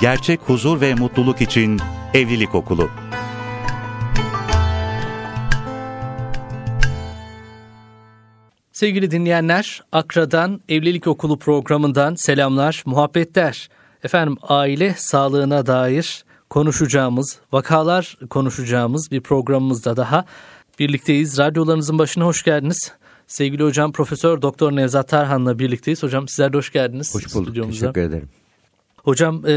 gerçek huzur ve mutluluk için Evlilik Okulu. Sevgili dinleyenler, Akra'dan Evlilik Okulu programından selamlar, muhabbetler. Efendim aile sağlığına dair konuşacağımız, vakalar konuşacağımız bir programımızda daha birlikteyiz. Radyolarınızın başına hoş geldiniz. Sevgili hocam Profesör Doktor Nevzat Tarhan'la birlikteyiz. Hocam sizler de hoş geldiniz. Hoş bulduk. Stüdyomuza. Teşekkür ederim. Hocam e,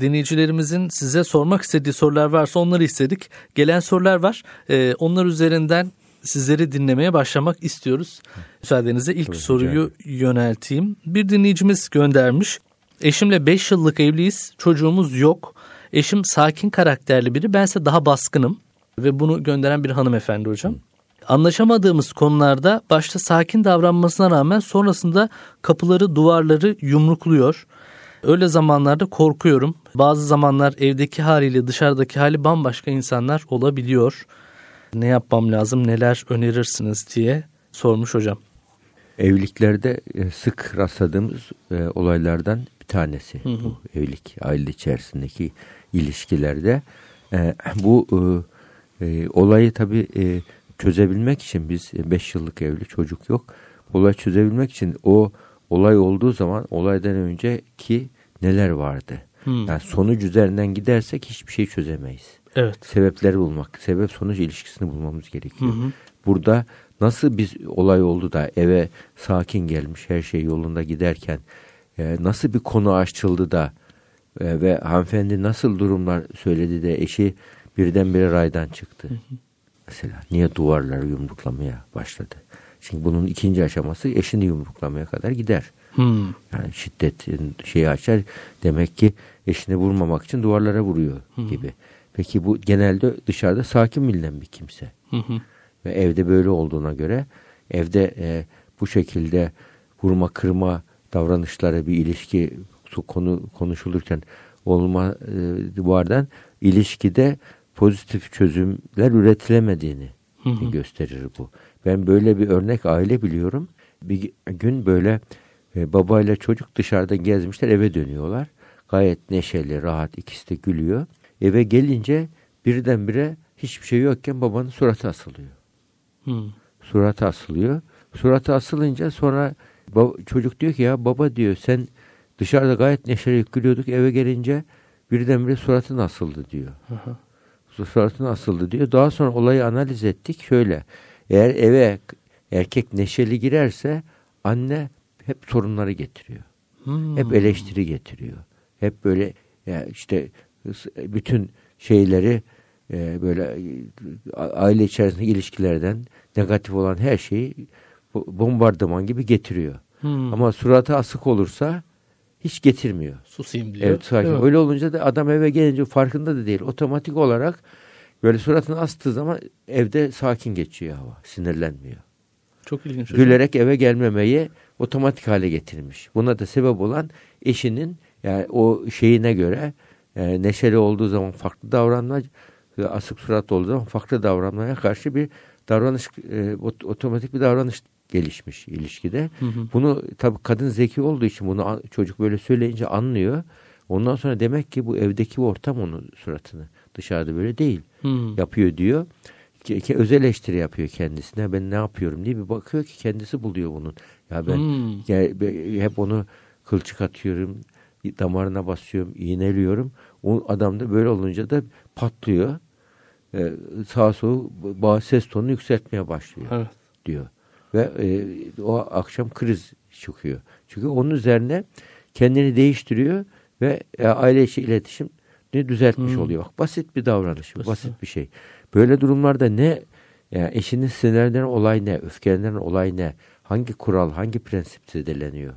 dinleyicilerimizin size sormak istediği sorular varsa onları istedik. Gelen sorular var. E, onlar üzerinden sizleri dinlemeye başlamak istiyoruz. Müsaadenizle ilk Tabii soruyu güzel. yönelteyim. Bir dinleyicimiz göndermiş. Eşimle 5 yıllık evliyiz. Çocuğumuz yok. Eşim sakin karakterli biri. Bense daha baskınım. Ve bunu gönderen bir hanımefendi hocam. Anlaşamadığımız konularda başta sakin davranmasına rağmen sonrasında kapıları duvarları yumrukluyor. Öyle zamanlarda korkuyorum. Bazı zamanlar evdeki haliyle dışarıdaki hali bambaşka insanlar olabiliyor. Ne yapmam lazım, neler önerirsiniz diye sormuş hocam. Evliliklerde e, sık rastladığımız e, olaylardan bir tanesi hı hı. bu evlilik, aile içerisindeki ilişkilerde. E, bu olayı tabii çözebilmek için biz 5 yıllık evli çocuk yok. Olay çözebilmek için o olay olduğu zaman olaydan önceki neler vardı? Hmm. Yani sonuç üzerinden gidersek hiçbir şey çözemeyiz. Evet. Sebepleri bulmak, sebep sonuç ilişkisini bulmamız gerekiyor. Hı Burada nasıl biz olay oldu da eve sakin gelmiş, her şey yolunda giderken e, nasıl bir konu açıldı da e, ve hanımefendi nasıl durumlar söyledi de eşi birdenbire raydan çıktı. Hı hı. Mesela niye duvarları yumruklamaya başladı? Çünkü bunun ikinci aşaması eşini yumruklamaya kadar gider. Hmm. Yani şiddetin şeyi açar. Demek ki eşini vurmamak için duvarlara vuruyor hmm. gibi. Peki bu genelde dışarıda sakin bilinen bir kimse. Hmm. Ve evde böyle olduğuna göre evde e, bu şekilde vurma kırma davranışları bir ilişki konu konuşulurken olma e, vardan ilişkide pozitif çözümler üretilemediğini hı hı. gösterir bu. Ben böyle bir örnek aile biliyorum. Bir gün böyle e, babayla çocuk dışarıda gezmişler eve dönüyorlar. Gayet neşeli, rahat ikisi de gülüyor. Eve gelince birdenbire hiçbir şey yokken babanın suratı asılıyor. Hmm. Suratı asılıyor. Suratı asılınca sonra çocuk diyor ki ya baba diyor sen dışarıda gayet neşeli gülüyorduk eve gelince birdenbire suratın asıldı diyor. Aha. Suratın asıldı diyor. Daha sonra olayı analiz ettik. Şöyle eğer eve erkek neşeli girerse anne hep sorunları getiriyor. Hmm. Hep eleştiri getiriyor. Hep böyle yani işte bütün şeyleri e, böyle aile içerisinde ilişkilerden negatif olan her şeyi bombardıman gibi getiriyor. Hmm. Ama suratı asık olursa hiç getirmiyor. Susayım diyor. Evet sakin. Öyle olunca da adam eve gelince farkında da değil. Otomatik olarak böyle suratını astığı zaman evde sakin geçiyor hava. Sinirlenmiyor. Çok ilginç. Gülerek eve gelmemeyi otomatik hale getirmiş. Buna da sebep olan eşinin yani o şeyine göre e, neşeli olduğu zaman farklı davranma, asık surat olduğu zaman farklı davranmaya karşı bir davranış, e, otomatik bir davranış gelişmiş ilişkide. Hı hı. Bunu tabii kadın zeki olduğu için bunu çocuk böyle söyleyince anlıyor. Ondan sonra demek ki bu evdeki ortam onun suratını dışarıda böyle değil. Hı. Yapıyor diyor özel eleştiri yapıyor kendisine. Ben ne yapıyorum diye bir bakıyor ki kendisi buluyor bunun. Ya ben hmm. ya, hep onu kılçık atıyorum, damarına basıyorum, iğneliyorum. O adam da böyle olunca da patlıyor. Ee, sağa sola ses tonunu yükseltmeye başlıyor evet. diyor. Ve e, o akşam kriz çıkıyor. Çünkü onun üzerine kendini değiştiriyor ve e, aile içi iletişim düzeltmiş hmm. oluyor. Bak basit bir davranış, basit, basit bir şey. Böyle durumlarda ne yani eşinin sinirlenen olay ne, öfkelenen olay ne, hangi kural, hangi prensip zedeleniyor?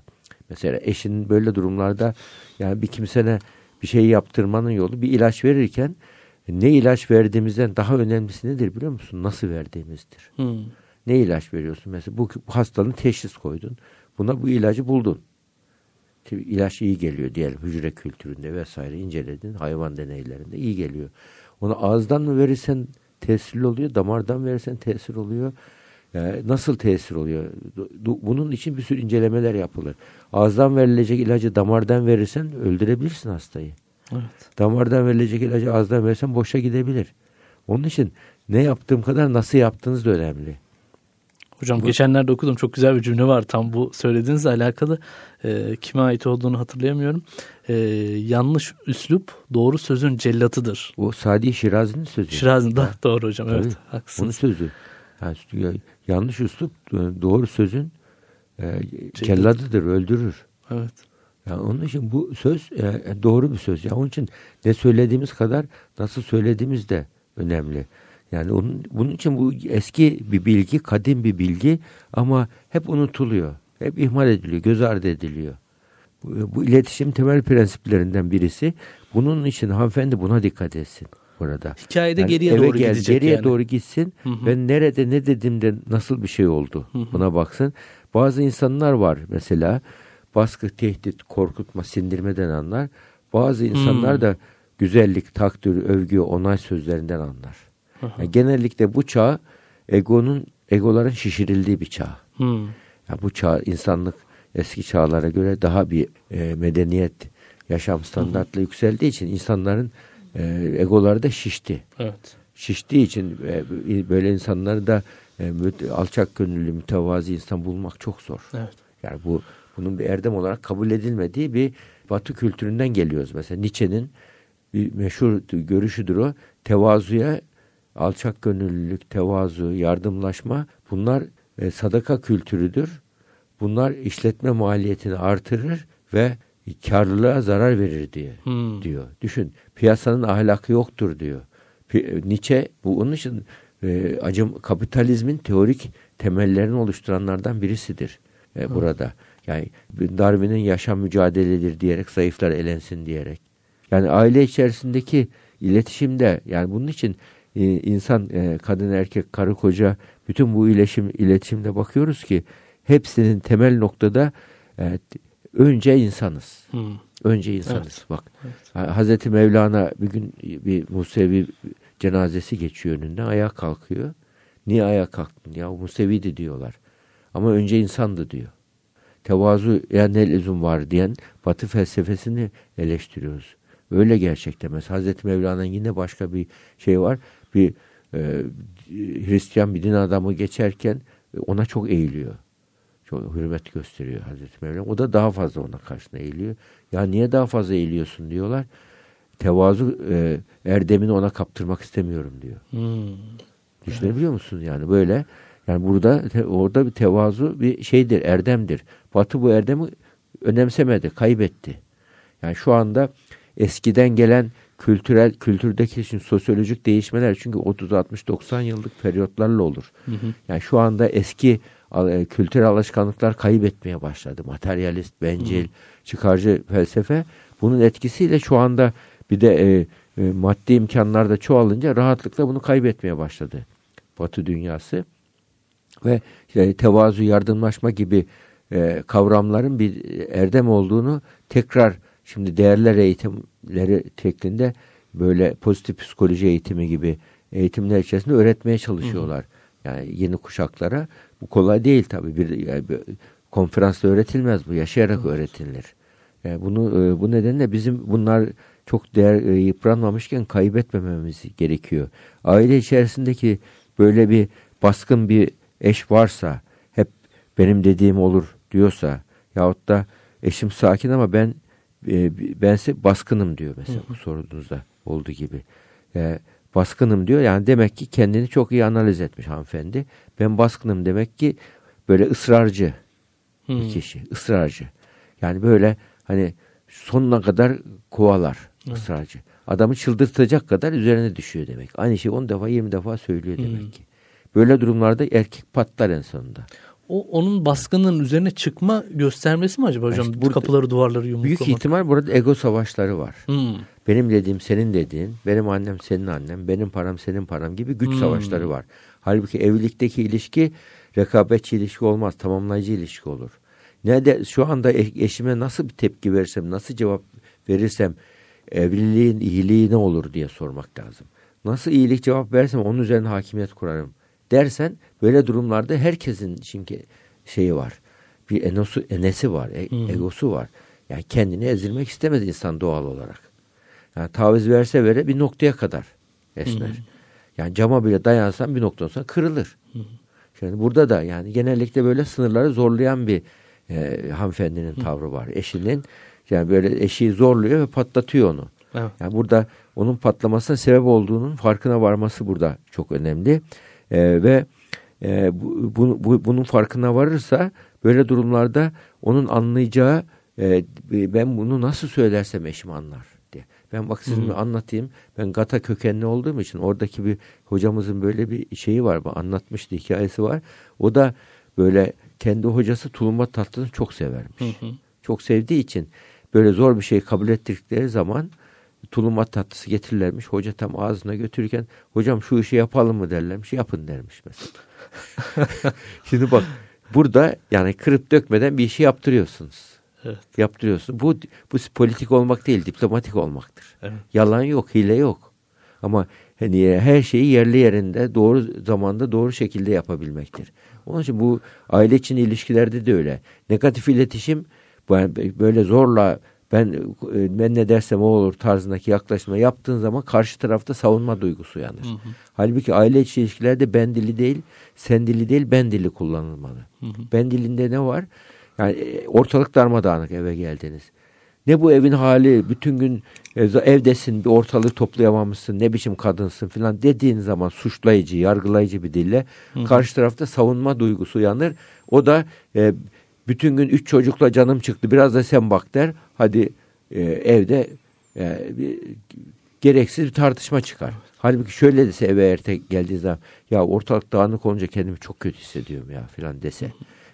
Mesela eşinin böyle durumlarda yani bir kimsene bir şey yaptırmanın yolu bir ilaç verirken ne ilaç verdiğimizden daha önemlisi nedir biliyor musun? Nasıl verdiğimizdir. Hmm. Ne ilaç veriyorsun? Mesela bu, bu hastalığın teşhis koydun. Buna bu ilacı buldun. İlaç iyi geliyor diyelim hücre kültüründe vesaire inceledin hayvan deneylerinde iyi geliyor. Onu ağızdan mı verirsen tesirli oluyor, damardan verirsen tesir oluyor. Yani nasıl tesir oluyor? Bunun için bir sürü incelemeler yapılır. Ağızdan verilecek ilacı damardan verirsen öldürebilirsin hastayı. Evet. Damardan verilecek ilacı azdan versen boşa gidebilir. Onun için ne yaptığım kadar nasıl yaptığınız da önemli. Hocam geçenlerde okudum çok güzel bir cümle var tam bu söylediğinizle alakalı. E, kime ait olduğunu hatırlayamıyorum. E, yanlış üslup doğru sözün cellatıdır. O Sadi Şirazi'nin sözü. Şirazi'nin da doğru hocam Tabii. evet Onun haklısınız. sözü. Yani yanlış üslup doğru sözün e, celladıdır, öldürür. Evet. Yani onun için bu söz e, doğru bir söz. Yani onun için ne söylediğimiz kadar nasıl söylediğimiz de önemli. Yani onun, bunun için bu eski bir bilgi, kadim bir bilgi ama hep unutuluyor. Hep ihmal ediliyor, göz ardı ediliyor. Bu, bu iletişim temel prensiplerinden birisi. Bunun için hanımefendi buna dikkat etsin burada. Hikayede Yani geriye doğru gel, gidecek geriye yani. doğru gitsin Hı hı. ve nerede ne dediğimde nasıl bir şey oldu buna baksın. Bazı insanlar var mesela baskı, tehdit, korkutma, sindirmeden anlar. Bazı insanlar Hmm. da güzellik, takdir, övgü, onay sözlerinden anlar. Yani genellikle bu çağ egonun egoların şişirildiği bir çağ. Hmm. Ya bu çağ insanlık eski çağlara göre daha bir e, medeniyet yaşam standartla yükseldiği için insanların e, egoları da şişti. Evet. Şiştiği için e, böyle insanları da e, alçak gönüllü, mütevazi insan bulmak çok zor. Evet. Yani bu bunun bir erdem olarak kabul edilmediği bir Batı kültüründen geliyoruz. Mesela Nietzsche'nin bir meşhur görüşüdür o. Tevazuya, alçak gönüllülük, tevazu, yardımlaşma bunlar e, sadaka kültürüdür. Bunlar işletme maliyetini artırır ve karlılığa zarar verir diye Hmm. diyor. Düşün piyasanın ahlakı yoktur diyor. Pi- Nietzsche bu onun için e, acım kapitalizmin teorik temellerini oluşturanlardan birisidir e, burada. Yani Darwin'in yaşam mücadeledir diyerek zayıflar elensin diyerek. Yani aile içerisindeki iletişimde yani bunun için e, insan e, kadın erkek karı koca bütün bu iletişim iletişimde bakıyoruz ki hepsinin temel noktada e, önce insanız. Hmm. Önce insanız. Bak Ha- Hazreti Mevlana bir gün bir Musevi cenazesi geçiyor önünden ayağa kalkıyor. Niye ayağa kalktın? Ya o Museviydi diyorlar. Ama önce insandı diyor. Tevazu ya ne lüzum var diyen Batı felsefesini eleştiriyoruz. Öyle gerçekten. Mesela Hazreti Mevlana'nın yine başka bir şey var. Bir e, Hristiyan bir din adamı geçerken ona çok eğiliyor. Çok hürmet gösteriyor Hazreti Mevlana. O da daha fazla ona karşına eğiliyor. Ya niye daha fazla eğiliyorsun diyorlar. Tevazu e, erdemini ona kaptırmak istemiyorum diyor. Hmm. Düşünebiliyor musun yani böyle? Yani burada te- orada bir tevazu bir şeydir, erdemdir. Batı bu erdemi önemsemedi, kaybetti. Yani şu anda eskiden gelen kültürel kültürdeki şimdi sosyolojik değişmeler çünkü 30 60 90 yıllık periyotlarla olur. Yani şu anda eski e, kültürel alışkanlıklar kaybetmeye başladı. Materyalist, bencil, çıkarcı felsefe bunun etkisiyle şu anda bir de e, e, maddi imkanlar da çoğalınca rahatlıkla bunu kaybetmeye başladı. Batı dünyası ve işte tevazu, yardımlaşma gibi e, kavramların bir erdem olduğunu tekrar şimdi değerler eğitimleri şeklinde böyle pozitif psikoloji eğitimi gibi eğitimler içerisinde öğretmeye çalışıyorlar. Yani yeni kuşaklara bu kolay değil tabii bir, yani bir konferansta öğretilmez bu yaşayarak öğretilir. Yani bunu e, bu nedenle bizim bunlar çok değer e, yıpranmamışken kaybetmememiz gerekiyor. Aile içerisindeki böyle bir baskın bir eş varsa hep benim dediğim olur diyorsa yahut da eşim sakin ama ben e, bense baskınım diyor mesela bu sorunuzda olduğu gibi. E, baskınım diyor yani demek ki kendini çok iyi analiz etmiş hanımefendi. Ben baskınım demek ki böyle ısrarcı bir Hmm. kişi ısrarcı. Yani böyle hani sonuna kadar kovalar ısrarcı. Adamı çıldırtacak kadar üzerine düşüyor demek. Aynı şeyi 10 defa 20 defa söylüyor demek ki. Böyle durumlarda erkek patlar en sonunda. O onun baskının üzerine çıkma göstermesi mi acaba hocam? İşte burada Kapıları duvarları Büyük yumruklamak. ihtimal burada ego savaşları var. Hmm. Benim dediğim senin dediğin, benim annem senin annen, benim param senin param gibi güç Hmm. savaşları var. Halbuki evlilikteki ilişki rekabetçi ilişki olmaz, tamamlayıcı ilişki olur. Ne de şu anda e- eşime nasıl bir tepki verirsem, nasıl cevap verirsem evliliğin iyiliği ne olur diye sormak lazım. Nasıl iyilik cevap verirsem onun üzerine hakimiyet kurarım dersen böyle durumlarda herkesin çünkü şeyi var. Bir enosu, enesi var, e- egosu var. Yani kendini ezilmek istemez insan doğal olarak. Yani taviz verse vere bir noktaya kadar esner. Yani cama bile dayansan bir noktadan sonra kırılır. Şimdi burada da yani genellikle böyle sınırları zorlayan bir e, hanımefendinin tavrı var. Eşinin yani böyle eşiği zorluyor ve patlatıyor onu. Evet. Yani burada onun patlamasına sebep olduğunun farkına varması burada çok önemli. E, ve e, bu, bu, bu, bunun farkına varırsa böyle durumlarda onun anlayacağı e, ben bunu nasıl söylersem eşim anlar diye. Ben bak size anlatayım. Ben Gata kökenli olduğum için oradaki bir hocamızın böyle bir şeyi var. Anlatmıştı hikayesi var. O da böyle kendi hocası tulumba tatlısını çok severmiş. Çok sevdiği için böyle zor bir şey kabul ettirdikleri zaman tulumba tatlısı getirirlermiş. Hoca tam ağzına götürürken hocam şu işi yapalım mı derlermiş. Yapın dermiş mesela. Şimdi bak burada yani kırıp dökmeden bir işi yaptırıyorsunuz. Evet. Yaptırıyorsun. Bu bu politik olmak değil, diplomatik olmaktır. Evet. Yalan yok, hile yok. Ama hani her şeyi yerli yerinde, doğru zamanda, doğru şekilde yapabilmektir. Onun için bu aile içi ilişkilerde de öyle. Negatif iletişim böyle zorla ben ben ne dersem o olur tarzındaki yaklaşma yaptığın zaman karşı tarafta savunma duygusu uyanır. Hı hı. Halbuki aile içi ilişkilerde ben dili değil, sen dili değil, ben dili kullanılmalı. Hı hı. Ben dilinde ne var? Yani e, ortalık darmadağınık eve geldiniz. Ne bu evin hali bütün gün e, evdesin bir ortalığı toplayamamışsın ne biçim kadınsın filan dediğin zaman suçlayıcı yargılayıcı bir dille Hı. karşı tarafta savunma duygusu uyanır. O da e, bütün gün üç çocukla canım çıktı biraz da sen bak der. Hadi e, evde e, bir, gereksiz bir tartışma çıkar. Halbuki şöyle dese eve erte geldiği zaman ya ortalık dağınık olunca kendimi çok kötü hissediyorum ya filan dese.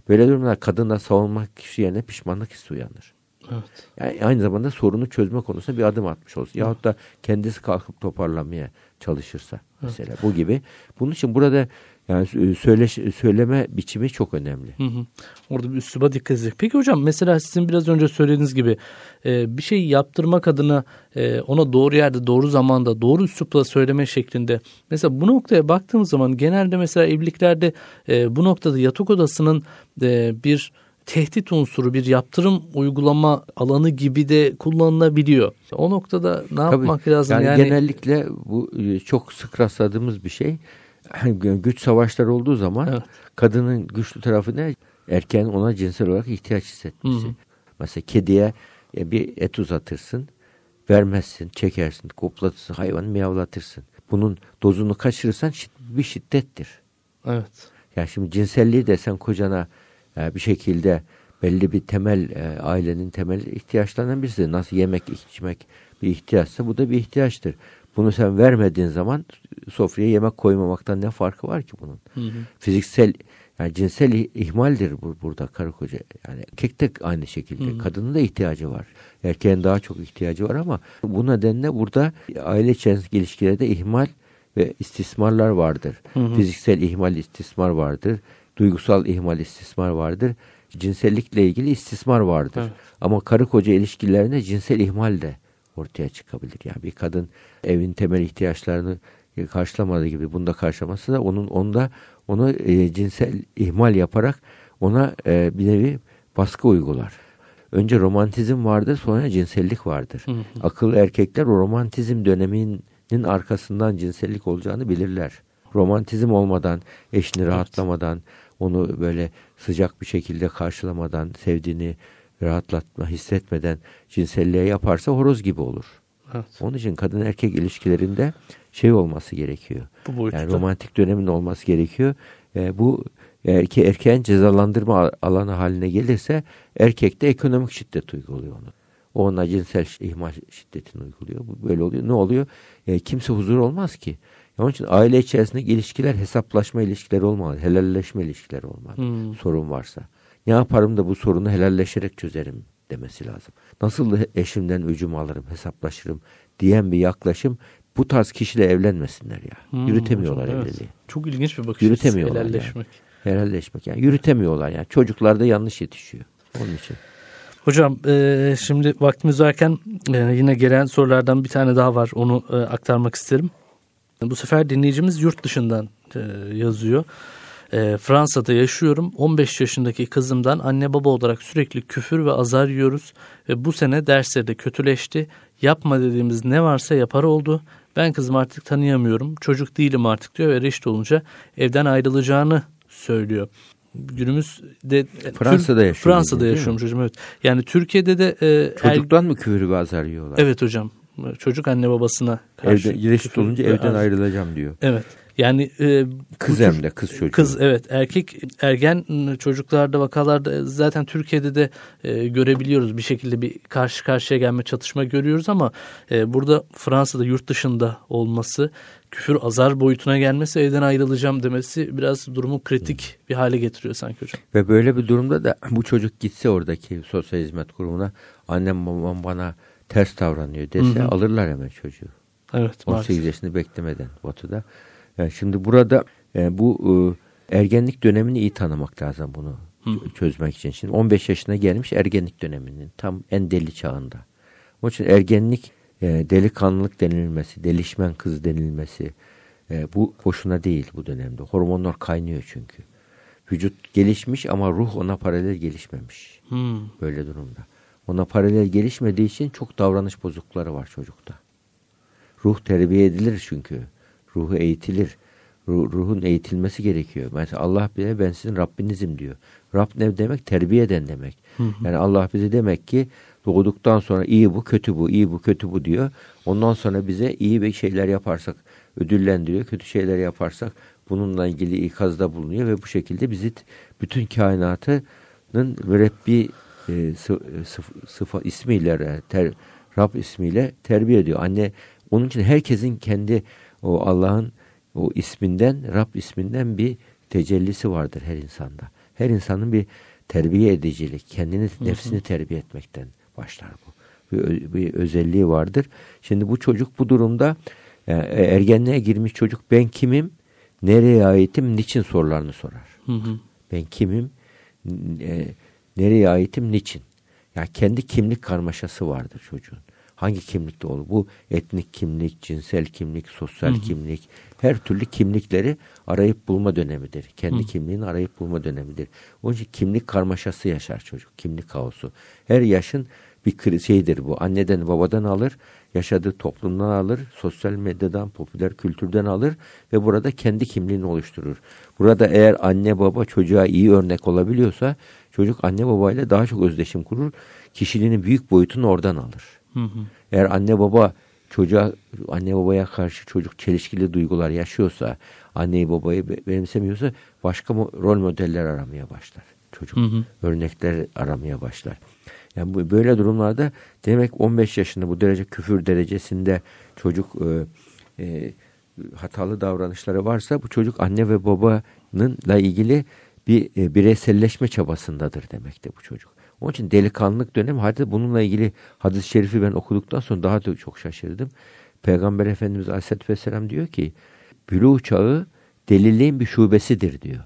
Böyle durumlar kadınla savunmak kişi yerine pişmanlık hissi uyanır. Evet. Yani aynı zamanda sorunu çözme konusunda bir adım atmış olsun. Yahut da kendisi kalkıp toparlamaya çalışırsa mesela evet. bu gibi. Bunun için burada yani söyle, söyleme biçimi çok önemli. Hı hı. Orada bir üsluba dikkat edecek. Peki hocam mesela sizin biraz önce söylediğiniz gibi e, bir şey yaptırmak adına e, ona doğru yerde, doğru zamanda, doğru üslupla söyleme şeklinde. Mesela bu noktaya baktığımız zaman genelde mesela evliliklerde e, bu noktada yatak odasının e, bir tehdit unsuru, bir yaptırım uygulama alanı gibi de kullanılabiliyor. O noktada ne Tabii, yapmak lazım? Yani, yani genellikle bu e, çok sık rastladığımız bir şey güç savaşları olduğu zaman evet. kadının güçlü tarafı ne? Erkeğin ona cinsel olarak ihtiyaç hissetmesi. Hı hı. Mesela kediye e, bir et uzatırsın, vermezsin, çekersin, koplatırsın, hayvanı miyavlatırsın. Bunun dozunu kaçırırsan bir şiddettir. Evet. Yani şimdi cinselliği de sen kocana e, bir şekilde belli bir temel e, ailenin temel ihtiyaçlarından birisi. Nasıl yemek, içmek bir ihtiyaçsa bu da bir ihtiyaçtır. Bunu sen vermediğin zaman sofraya yemek koymamaktan ne farkı var ki bunun? Hı hı. Fiziksel yani cinsel ihmaldir bu, burada karı koca. Yani erkek de aynı şekilde. Hı. Kadının da ihtiyacı var. Erkeğin daha çok ihtiyacı var ama bu nedenle burada aile içerisindeki ilişkilerde ihmal ve istismarlar vardır. Hı hı. Fiziksel ihmal, istismar vardır. Duygusal ihmal, istismar vardır. Cinsellikle ilgili istismar vardır. Evet. Ama karı koca ilişkilerinde cinsel ihmal de ortaya çıkabilir. Yani bir kadın evin temel ihtiyaçlarını karşılamadığı gibi bunda karşılaması da onun onda onu e, cinsel ihmal yaparak ona e, bir nevi baskı uygular. Önce romantizm vardır sonra cinsellik vardır. Hı hı. Akıllı erkekler o romantizm döneminin arkasından cinsellik olacağını bilirler. Romantizm olmadan, eşini evet. rahatlamadan, onu böyle sıcak bir şekilde karşılamadan, sevdiğini rahatlatma hissetmeden cinselliğe yaparsa horoz gibi olur. Evet. Onun için kadın erkek ilişkilerinde şey olması gerekiyor. Bu yani romantik dönemin olması gerekiyor. E, bu erke, erkeğin cezalandırma alanı haline gelirse erkek de ekonomik şiddet uyguluyor onu. O ona cinsel ihmal şiddetini uyguluyor. Bu böyle oluyor. Ne oluyor? E, kimse huzur olmaz ki. Onun için aile içerisindeki ilişkiler hesaplaşma ilişkileri olmalı. Helalleşme ilişkileri olmalı. Hmm. Sorun varsa. Ne yaparım da bu sorunu helalleşerek çözerim demesi lazım. Nasıl eşimden öcümü alırım, hesaplaşırım diyen bir yaklaşım bu tarz kişiyle evlenmesinler ya. Hmm, Yürütemiyorlar evet. evliliği. Çok ilginç bir bakış Yürütemiyorlar helalleşmek. Yani. Helalleşmek yani yürütemiyorlar yani. Çocuklar da yanlış yetişiyor. Onun için. Hocam e, şimdi vaktimiz varken e, yine gelen sorulardan bir tane daha var. Onu e, aktarmak isterim. Bu sefer dinleyicimiz yurt dışından e, yazıyor. E, Fransa'da yaşıyorum. 15 yaşındaki kızımdan anne baba olarak sürekli küfür ve azar yiyoruz. Ve bu sene dersleri de kötüleşti. Yapma dediğimiz ne varsa yapar oldu. Ben kızım artık tanıyamıyorum. Çocuk değilim artık diyor ve reşit olunca evden ayrılacağını söylüyor. Günümüzde Fransa'da yaşıyor. Fransa'da yaşıyorum çocuğum evet. Yani Türkiye'de de e, er- Çocuktan mı küfür ve azar yiyorlar? Evet hocam. Çocuk anne babasına karşı. Evde, reşit olunca evden ayrılacağım diyor. Evet. Yani e, Kız hem de kız çocuğu. Kız evet erkek ergen çocuklarda vakalarda zaten Türkiye'de de e, görebiliyoruz bir şekilde bir karşı karşıya gelme çatışma görüyoruz ama e, burada Fransa'da yurt dışında olması küfür azar boyutuna gelmesi evden ayrılacağım demesi biraz durumu kritik bir hale getiriyor sanki hocam. Ve böyle bir durumda da bu çocuk gitse oradaki sosyal hizmet kurumuna annem babam bana ters davranıyor dese Hı hı. alırlar hemen çocuğu. Evet 18 maalesef. yaşını beklemeden Batı'da. Yani şimdi burada e, bu e, ergenlik dönemini iyi tanımak lazım bunu ç- çözmek için. Şimdi 15 yaşına gelmiş ergenlik döneminin tam en deli çağında. Onun için ergenlik e, delikanlılık denilmesi, delişmen kız denilmesi e, bu boşuna değil bu dönemde. Hormonlar kaynıyor çünkü. Vücut gelişmiş ama ruh ona paralel gelişmemiş. Hmm. Böyle durumda. Ona paralel gelişmediği için çok davranış bozuklukları var çocukta. Ruh terbiye edilir çünkü. Ruhu eğitilir. Ruh- ruhun eğitilmesi gerekiyor. Mesela Allah bile ben sizin Rabbinizim diyor. Rab ne demek? Terbiye eden demek. Yani Allah bize demek ki doğduktan sonra iyi bu, kötü bu, iyi bu, kötü bu diyor. Ondan sonra bize iyi bir şeyler yaparsak ödüllendiriyor. Kötü şeyler yaparsak bununla ilgili ikazda bulunuyor ve bu şekilde bizi bütün kainatının mürebbi e, sı, sıf- sıfa ismiyle ter, Rab ismiyle terbiye ediyor. Anne onun için herkesin kendi o Allah'ın o isminden Rab isminden bir tecellisi vardır her insanda. Her insanın bir terbiye edicilik, kendini nefsini terbiye etmekten başlar bu. Bir, bir özelliği vardır. Şimdi bu çocuk bu durumda e, ergenliğe girmiş çocuk ben kimim, nereye aitim, niçin sorularını sorar. Hı hı. Ben kimim, e, nereye aitim, niçin? Ya kendi kimlik karmaşası vardır çocuğun. Hangi kimlikte olur? Bu etnik kimlik, cinsel kimlik, sosyal kimlik, her türlü kimlikleri arayıp bulma dönemidir. Kendi kimliğini arayıp bulma dönemidir. Onun için kimlik karmaşası yaşar çocuk, kimlik kaosu. Her yaşın bir şeydir bu. Anneden babadan alır, yaşadığı toplumdan alır, sosyal medyadan, popüler kültürden alır ve burada kendi kimliğini oluşturur. Burada eğer anne baba çocuğa iyi örnek olabiliyorsa çocuk anne babayla daha çok özdeşim kurur. Kişiliğinin büyük boyutunu oradan alır. Hı hı. Eğer anne baba çocuğa anne babaya karşı çocuk çelişkili duygular yaşıyorsa, anneyi babayı be- benimsemiyorsa başka rol modeller aramaya başlar. Çocuk Hı hı. örnekler aramaya başlar. Yani bu böyle durumlarda demek 15 yaşında bu derece küfür derecesinde çocuk e, e, hatalı davranışları varsa bu çocuk anne ve babanınla ilgili bir e, bireyselleşme çabasındadır demekte bu çocuk. Onun için delikanlılık dönemi hadi bununla ilgili hadis-i şerifi ben okuduktan sonra daha da çok şaşırdım. Peygamber Efendimiz Aleyhisselatü Vesselam diyor ki bülû çağı deliliğin bir şubesidir diyor.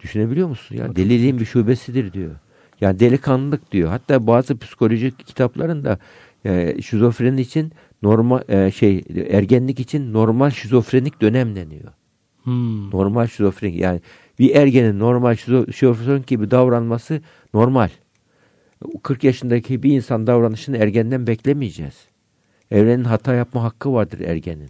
Düşünebiliyor musun? Ya deliliğin bir şubesidir diyor. Yani delikanlılık diyor. Hatta bazı psikolojik kitaplarında e, şizofreni için normal e, şey ergenlik için normal şizofrenik dönem deniyor. Hmm. Normal şizofrenik yani bir ergenin normal şizo- şizofrenik gibi davranması normal. 40 yaşındaki bir insan davranışını ergenden beklemeyeceğiz. Evrenin hata yapma hakkı vardır ergenin.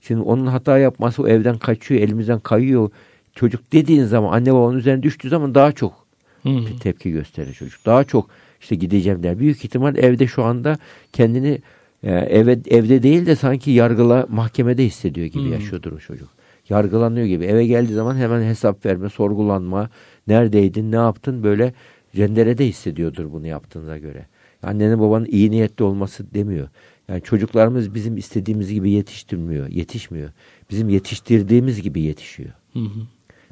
Şimdi onun hata yapması o evden kaçıyor, elimizden kayıyor. Çocuk dediğin zaman anne babanın üzerine düştüğü zaman daha çok Hmm. tepki gösterir çocuk. Daha çok işte gideceğim der. Büyük ihtimal evde şu anda kendini e, eve, evde değil de sanki yargıla mahkemede hissediyor gibi Hmm. yaşıyordur o çocuk. Yargılanıyor gibi. Eve geldiği zaman hemen hesap verme, sorgulanma, neredeydin, ne yaptın böyle cenderede hissediyordur bunu yaptığına göre. Annenin babanın iyi niyetli olması demiyor. Yani çocuklarımız bizim istediğimiz gibi yetiştirmiyor, yetişmiyor. Bizim yetiştirdiğimiz gibi yetişiyor. Hı hı.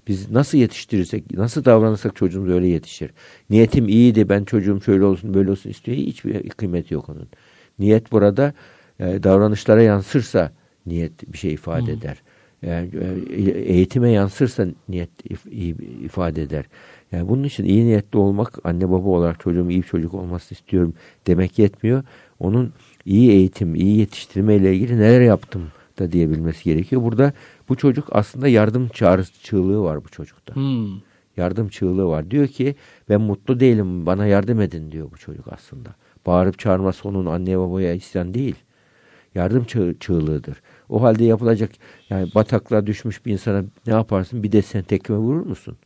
Biz nasıl yetiştirirsek, nasıl davranırsak çocuğumuz öyle yetişir. Niyetim iyiydi, ben çocuğum şöyle olsun, böyle olsun istiyor. Hiçbir kıymeti yok onun. Niyet burada e, davranışlara yansırsa niyet bir şey ifade eder. Yani, e, eğitime yansırsa niyet if- ifade eder. Yani bunun için iyi niyetli olmak, anne baba olarak çocuğum iyi bir çocuk olmasını istiyorum demek yetmiyor. Onun iyi eğitim, iyi yetiştirme ile ilgili neler yaptım da diyebilmesi gerekiyor. Burada bu çocuk aslında yardım çağrıcılığı var bu çocukta. Hmm. Yardım çığlığı var. Diyor ki ben mutlu değilim bana yardım edin diyor bu çocuk aslında. Bağırıp çağırması onun anne babaya isyan değil. Yardım çığ çığlığıdır. O halde yapılacak yani bataklığa düşmüş bir insana ne yaparsın? Bir de sen tekme vurur musun?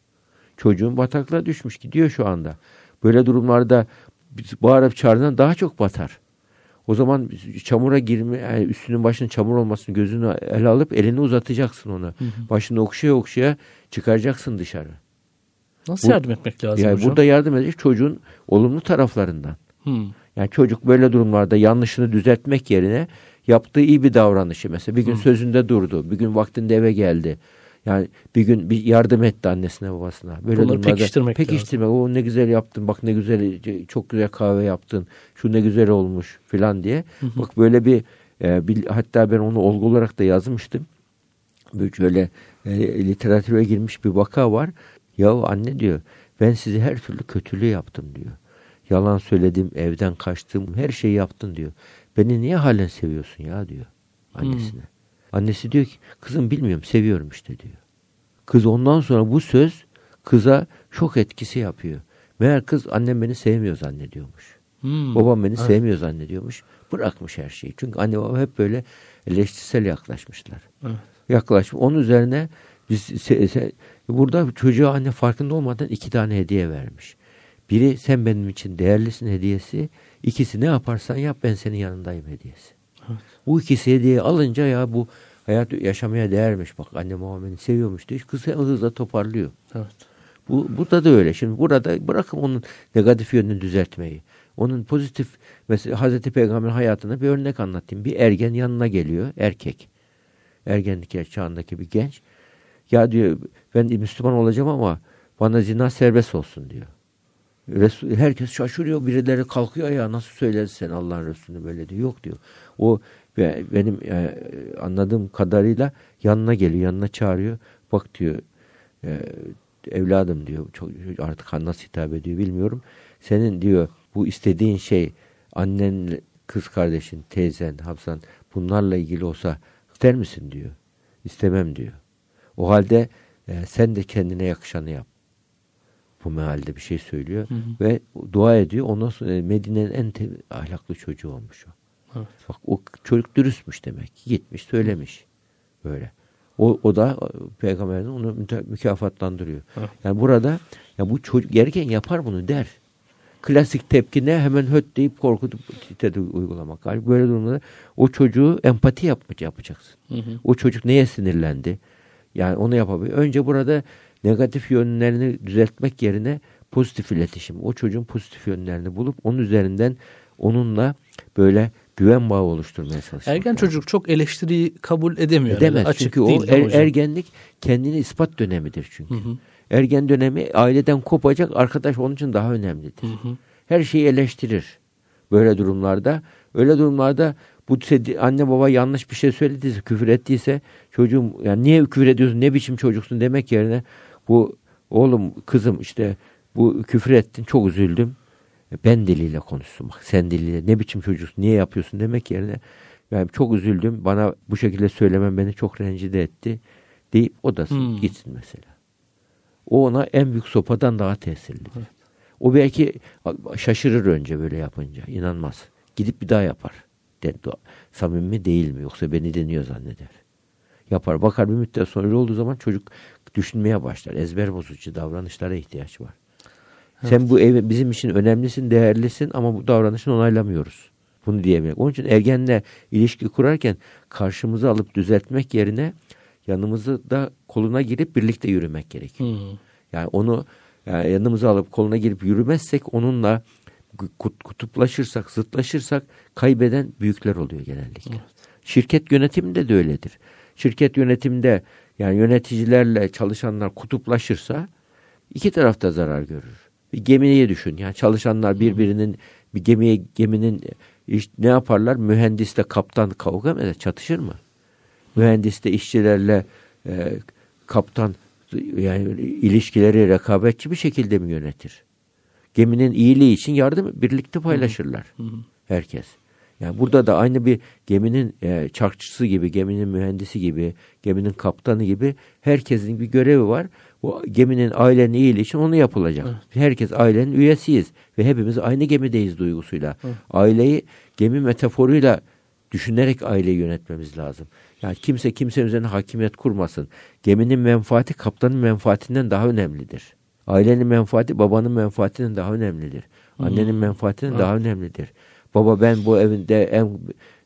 Çocuğun bataklığa düşmüş gidiyor şu anda. Böyle durumlarda bağırıp çağırdığında daha çok batar. O zaman çamura girme, yani üstünün başının çamur olmasını gözünü ele alıp elini uzatacaksın ona. Hı hı. Başını okşaya okşaya çıkaracaksın dışarı. Nasıl bu, yardım etmek lazım yani hocam? Burada yardım edecek çocuğun olumlu taraflarından. Hmm. Yani çocuk böyle durumlarda yanlışını düzeltmek yerine yaptığı iyi bir davranışı mesela bir gün hmm. sözünde durdu, bir gün vaktinde eve geldi. Yani bir gün bir yardım etti annesine babasına. Böyle Bunları pekiştirmek, pekiştirmek. lazım. O ne güzel yaptın. Bak ne güzel çok güzel kahve yaptın. Şu ne güzel olmuş filan diye. Hı hı. Bak böyle bir, e, bir hatta ben onu olgu olarak da yazmıştım. Böyle e, literatüre girmiş bir vaka var. Yahu anne diyor ben sizi her türlü kötülüğü yaptım diyor. Yalan söyledim, evden kaçtım, her şeyi yaptın diyor. Beni niye halen seviyorsun ya diyor annesine. Hmm. Annesi diyor ki kızım bilmiyorum seviyorum işte diyor. Kız ondan sonra bu söz kıza şok etkisi yapıyor. Meğer kız annem beni sevmiyor zannediyormuş. Hmm. Babam beni evet. sevmiyor zannediyormuş. Bırakmış her şeyi. Çünkü anne baba hep böyle eleştirsel yaklaşmışlar. Evet. Yaklaşmış. Onun üzerine biz se, se, burada çocuğa anne farkında olmadan iki tane hediye vermiş. Biri sen benim için değerlisin hediyesi. İkisi ne yaparsan yap ben senin yanındayım hediyesi. Evet. Bu ikisi hediye alınca ya bu hayat yaşamaya değermiş. Bak anne beni seviyormuş diye kız hızla toparlıyor. Evet. Bu, burada da öyle. Şimdi burada bırakın onun negatif yönünü düzeltmeyi. Onun pozitif mesela Hazreti Peygamber hayatına bir örnek anlatayım. Bir ergen yanına geliyor. Erkek. Ergenlik çağındaki bir genç. Ya diyor ben Müslüman olacağım ama bana zina serbest olsun diyor. Resul, herkes şaşırıyor. Birileri kalkıyor ya nasıl söylersin Allah'ın Resulü'nü böyle diyor. Yok diyor. O benim e, anladığım kadarıyla yanına geliyor. Yanına çağırıyor. Bak diyor e, evladım diyor. Çok, artık nasıl hitap ediyor bilmiyorum. Senin diyor bu istediğin şey annen, kız kardeşin, teyzen, hapsan bunlarla ilgili olsa ister misin diyor. İstemem diyor. O halde e, sen de kendine yakışanı yap bu mealde bir şey söylüyor hı hı. ve dua ediyor. Ondan sonra Medine'nin en ahlaklı çocuğu olmuş o. Evet. Bak o çocuk dürüstmüş demek ki. Gitmiş söylemiş. Böyle. O, o da peygamberin onu mükafatlandırıyor. Evet. Yani burada ya bu çocuk gereken yapar bunu der. Klasik tepki ne? Hemen höt deyip korkutup titede uygulamak. Yani böyle durumda o çocuğu empati yapmak yapacaksın. Hı hı. O çocuk neye sinirlendi? Yani onu yapabilir. Önce burada negatif yönlerini düzeltmek yerine pozitif iletişim. O çocuğun pozitif yönlerini bulup onun üzerinden onunla böyle güven bağı oluşturmaya çalışmak. Ergen çocuk çok eleştiriyi kabul edemiyor. Edemez yani. çünkü o er, ergenlik kendini ispat dönemidir çünkü. Hı hı. Ergen dönemi aileden kopacak arkadaş onun için daha önemlidir. Hı hı. Her şeyi eleştirir böyle durumlarda. Öyle durumlarda bu anne baba yanlış bir şey söylediyse, küfür ettiyse çocuğum yani niye küfür ediyorsun, ne biçim çocuksun demek yerine bu oğlum kızım işte bu küfür ettin çok üzüldüm. Ben diliyle konuşsun bak sen diliyle ne biçim çocuksun niye yapıyorsun demek yerine ben çok üzüldüm bana bu şekilde söylemem beni çok rencide etti deyip o da hmm. gitsin mesela. O ona en büyük sopadan daha tesirlidir. Evet. O belki şaşırır önce böyle yapınca inanmaz. Gidip bir daha yapar. De, samimi değil mi yoksa beni deniyor zanneder. Yapar bakar bir müddet sonra olduğu zaman çocuk düşünmeye başlar. Ezber bozucu davranışlara ihtiyaç var. Evet. Sen bu ev bizim için önemlisin, değerlisin ama bu davranışını onaylamıyoruz. Bunu diyebilir. Onun için ergenle ilişki kurarken karşımıza alıp düzeltmek yerine yanımızı da koluna girip birlikte yürümek gerekiyor. Hmm. Yani onu yani yanımıza alıp koluna girip yürümezsek onunla kutuplaşırsak, zıtlaşırsak kaybeden büyükler oluyor genellikle. Evet. Şirket yönetiminde de öyledir. Şirket yönetiminde yani yöneticilerle çalışanlar kutuplaşırsa iki tarafta zarar görür. Bir gemiye düşün. Yani çalışanlar birbirinin bir gemiye geminin iş, ne yaparlar? Mühendisle kaptan kavga mı eder? Çatışır mı? Mühendisle işçilerle e, kaptan yani ilişkileri rekabetçi bir şekilde mi yönetir? Geminin iyiliği için yardım birlikte paylaşırlar. Herkes. Yani burada da aynı bir geminin e, çarkçısı gibi, geminin mühendisi gibi, geminin kaptanı gibi herkesin bir görevi var. Bu geminin ailenin iyiliği için onu yapılacak. Evet. Herkes ailenin üyesiyiz ve hepimiz aynı gemideyiz duygusuyla. Evet. Aileyi gemi metaforuyla düşünerek aileyi yönetmemiz lazım. Yani kimse kimsenin üzerine hakimiyet kurmasın. Geminin menfaati kaptanın menfaatinden daha önemlidir. Ailenin menfaati babanın menfaatinden daha önemlidir. Annenin hmm. menfaatinden evet. daha önemlidir. Baba ben bu evinde en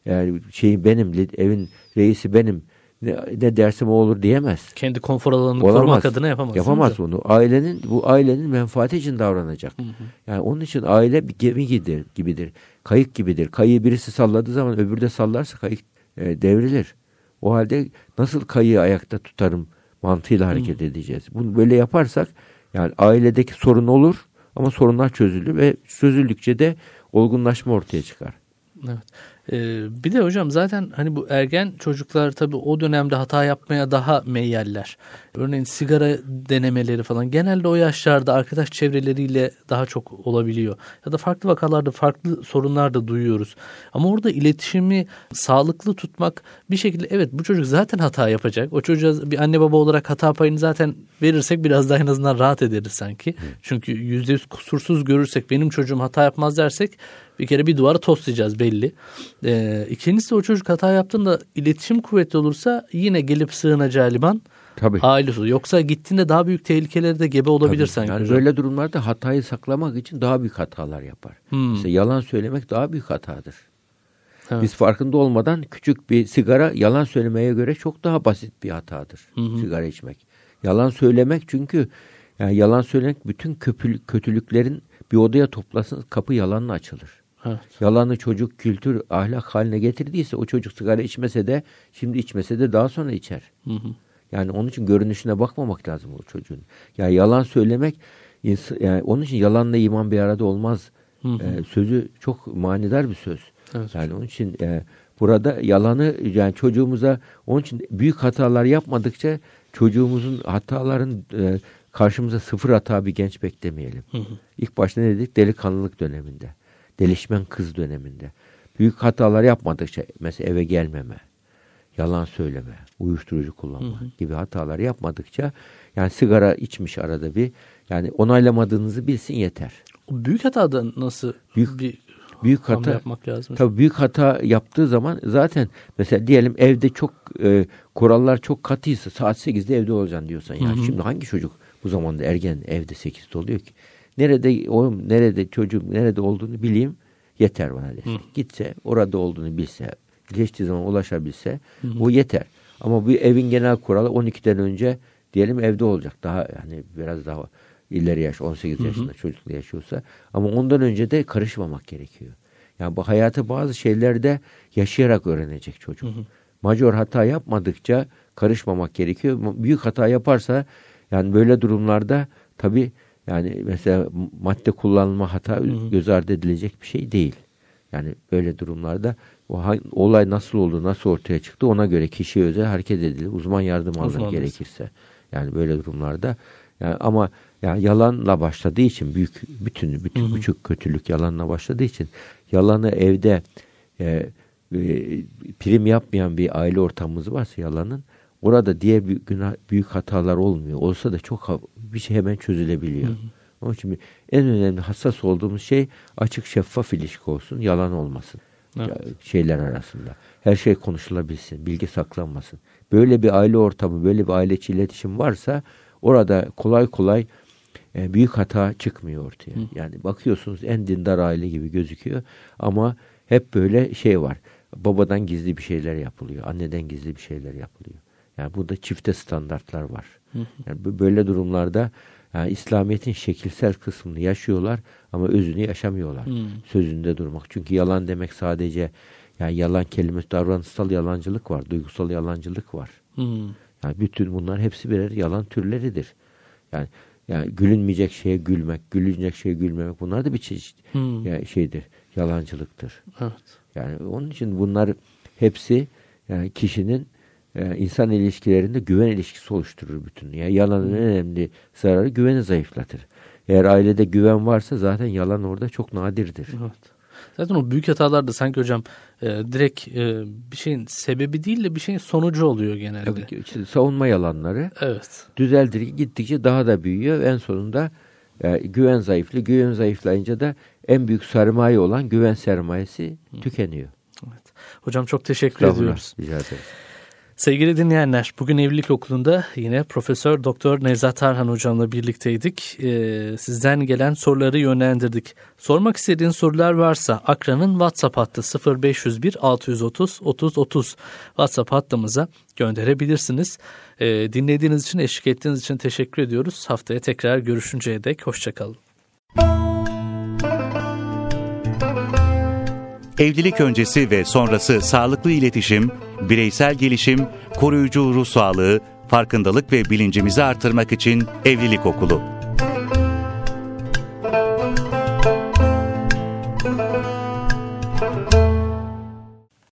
yani şeyi benim, evin reisi benim. Ne, dersem o olur diyemez. Kendi konfor alanını Olamaz. korumak adına yapamaz. Yapamaz bunu. Ailenin bu ailenin menfaati için davranacak. Hı hı. Yani onun için aile bir gemi gibidir, gibidir. Kayık gibidir. Kayığı birisi salladığı zaman öbürü de sallarsa kayık e, devrilir. O halde nasıl kayığı ayakta tutarım mantığıyla hareket hı. edeceğiz. Bunu böyle yaparsak yani ailedeki sorun olur ama sorunlar çözülür ve çözüldükçe de olgunlaşma ortaya çıkar. Evet. Ee, bir de hocam zaten hani bu ergen çocuklar tabii o dönemde hata yapmaya daha meyyeller. Örneğin sigara denemeleri falan genelde o yaşlarda arkadaş çevreleriyle daha çok olabiliyor. Ya da farklı vakalarda farklı sorunlar da duyuyoruz. Ama orada iletişimi sağlıklı tutmak bir şekilde evet bu çocuk zaten hata yapacak. O çocuğa bir anne baba olarak hata payını zaten verirsek biraz daha en azından rahat ederiz sanki. Çünkü yüzde yüz kusursuz görürsek benim çocuğum hata yapmaz dersek bir kere bir duvara toslayacağız belli. Ee, ikincisi o çocuk hata yaptığında iletişim kuvvetli olursa yine gelip sığınacağı liman Tabii. ailesi. Yoksa gittiğinde daha büyük tehlikeleri de gebe olabilir Tabii. sanki. Yani hocam. böyle durumlarda hatayı saklamak için daha büyük hatalar yapar. Hmm. Mesela yalan söylemek daha büyük hatadır. Evet. Biz farkında olmadan küçük bir sigara yalan söylemeye göre çok daha basit bir hatadır. Hı Sigara içmek. Yalan söylemek çünkü yani yalan söylemek bütün kötülüklerin bir odaya toplasın kapı yalanla açılır. Evet. Yalanı çocuk kültür ahlak haline getirdiyse o çocuk sigara içmese de şimdi içmese de daha sonra içer. Hı hı. Yani onun için görünüşüne bakmamak lazım o çocuğun. Yani yalan söylemek yani onun için yalanla iman bir arada olmaz. Hı hı. Ee, sözü çok manidar bir söz. Evet. Yani onun için e, burada yalanı yani çocuğumuza onun için büyük hatalar yapmadıkça çocuğumuzun hataların e, karşımıza sıfır hata bir genç beklemeyelim. Hı hı. İlk başta ne dedik? Delikanlılık döneminde delişmen kız döneminde. Büyük hatalar yapmadıkça mesela eve gelmeme, yalan söyleme, uyuşturucu kullanma hı hı. gibi hatalar yapmadıkça yani sigara içmiş arada bir yani onaylamadığınızı bilsin yeter. O büyük hatada nasıl büyük, bir büyük hata yapmak lazım? Tabii büyük hata yaptığı zaman zaten mesela diyelim evde çok e, kurallar çok katıysa saat 8'de evde olacaksın diyorsan ya. Yani şimdi hangi çocuk bu zamanda ergen evde 8'de oluyor ki? Nerede oğlum, nerede çocuğum, nerede olduğunu bileyim yeter bana desin. Hı. Gitse, orada olduğunu bilse, geçtiği zaman ulaşabilse Hı. bu yeter. Ama bu evin genel kuralı 12'den önce diyelim evde olacak. Daha yani biraz daha ileri yaş 18 yaşında çocukla yaşıyorsa ama ondan önce de karışmamak gerekiyor. Yani bu hayatı bazı şeylerde yaşayarak öğrenecek çocuk. Hı hı. Major hata yapmadıkça karışmamak gerekiyor. Büyük hata yaparsa yani böyle durumlarda tabii yani mesela madde kullanma hata hı hı. göz ardı edilecek bir şey değil. Yani böyle durumlarda o olay nasıl oldu, nasıl ortaya çıktı ona göre kişiye özel hareket edilir. Uzman yardım alır gerekirse. Yani böyle durumlarda yani ama yani yalanla başladığı için büyük bütün bütün hı hı. küçük kötülük yalanla başladığı için yalanı evde e, e, prim yapmayan bir aile ortamımız varsa yalanın orada diye büyük, günah, büyük hatalar olmuyor. Olsa da çok bir şey hemen çözülebiliyor. Hı hı. Onun için en önemli hassas olduğumuz şey açık şeffaf ilişki olsun, yalan olmasın. Evet. Şeyler arasında. Her şey konuşulabilsin, bilgi saklanmasın. Böyle bir aile ortamı, böyle bir aile içi iletişim varsa orada kolay kolay e, büyük hata çıkmıyor ortaya. Hı. Yani bakıyorsunuz en dindar aile gibi gözüküyor ama hep böyle şey var. Babadan gizli bir şeyler yapılıyor, anneden gizli bir şeyler yapılıyor. Yani burada çifte standartlar var. Yani böyle durumlarda yani İslamiyet'in şekilsel kısmını yaşıyorlar ama özünü yaşamıyorlar. Hmm. Sözünde durmak. Çünkü yalan demek sadece yani yalan kelimesi davranışsal yalancılık var, duygusal yalancılık var. Hmm. Yani bütün bunlar hepsi birer yalan türleridir. Yani yani gülünmeyecek şeye gülmek, gülünecek şeye gülmemek bunlar da bir çeşit hmm. yani şeydir, yalancılıktır. Evet. Yani onun için bunlar hepsi yani kişinin e, insan ilişkilerinde güven ilişkisi oluşturur bütün. Yani yalanın en önemli zararı güveni zayıflatır. Eğer ailede güven varsa zaten yalan orada çok nadirdir. Evet. Zaten o büyük hatalar da sanki hocam e, direkt e, bir şeyin sebebi değil de bir şeyin sonucu oluyor genelde. Evet, işte savunma yalanları Evet. düzeldir gittikçe daha da büyüyor. En sonunda e, güven zayıflı. Güven zayıflayınca da en büyük sermaye olan güven sermayesi tükeniyor. evet. Hocam çok teşekkür ediyoruz. Rica ederim. Sevgili dinleyenler, bugün Evlilik Okulu'nda yine Profesör Doktor Nevzat Tarhan hocamla birlikteydik. Ee, sizden gelen soruları yönlendirdik. Sormak istediğiniz sorular varsa Akra'nın WhatsApp hattı 0501 630 30 30 WhatsApp hattımıza gönderebilirsiniz. Ee, dinlediğiniz için, eşlik ettiğiniz için teşekkür ediyoruz. Haftaya tekrar görüşünceye dek hoşçakalın. Evlilik öncesi ve sonrası sağlıklı iletişim, bireysel gelişim, koruyucu ruh sağlığı, farkındalık ve bilincimizi artırmak için Evlilik Okulu.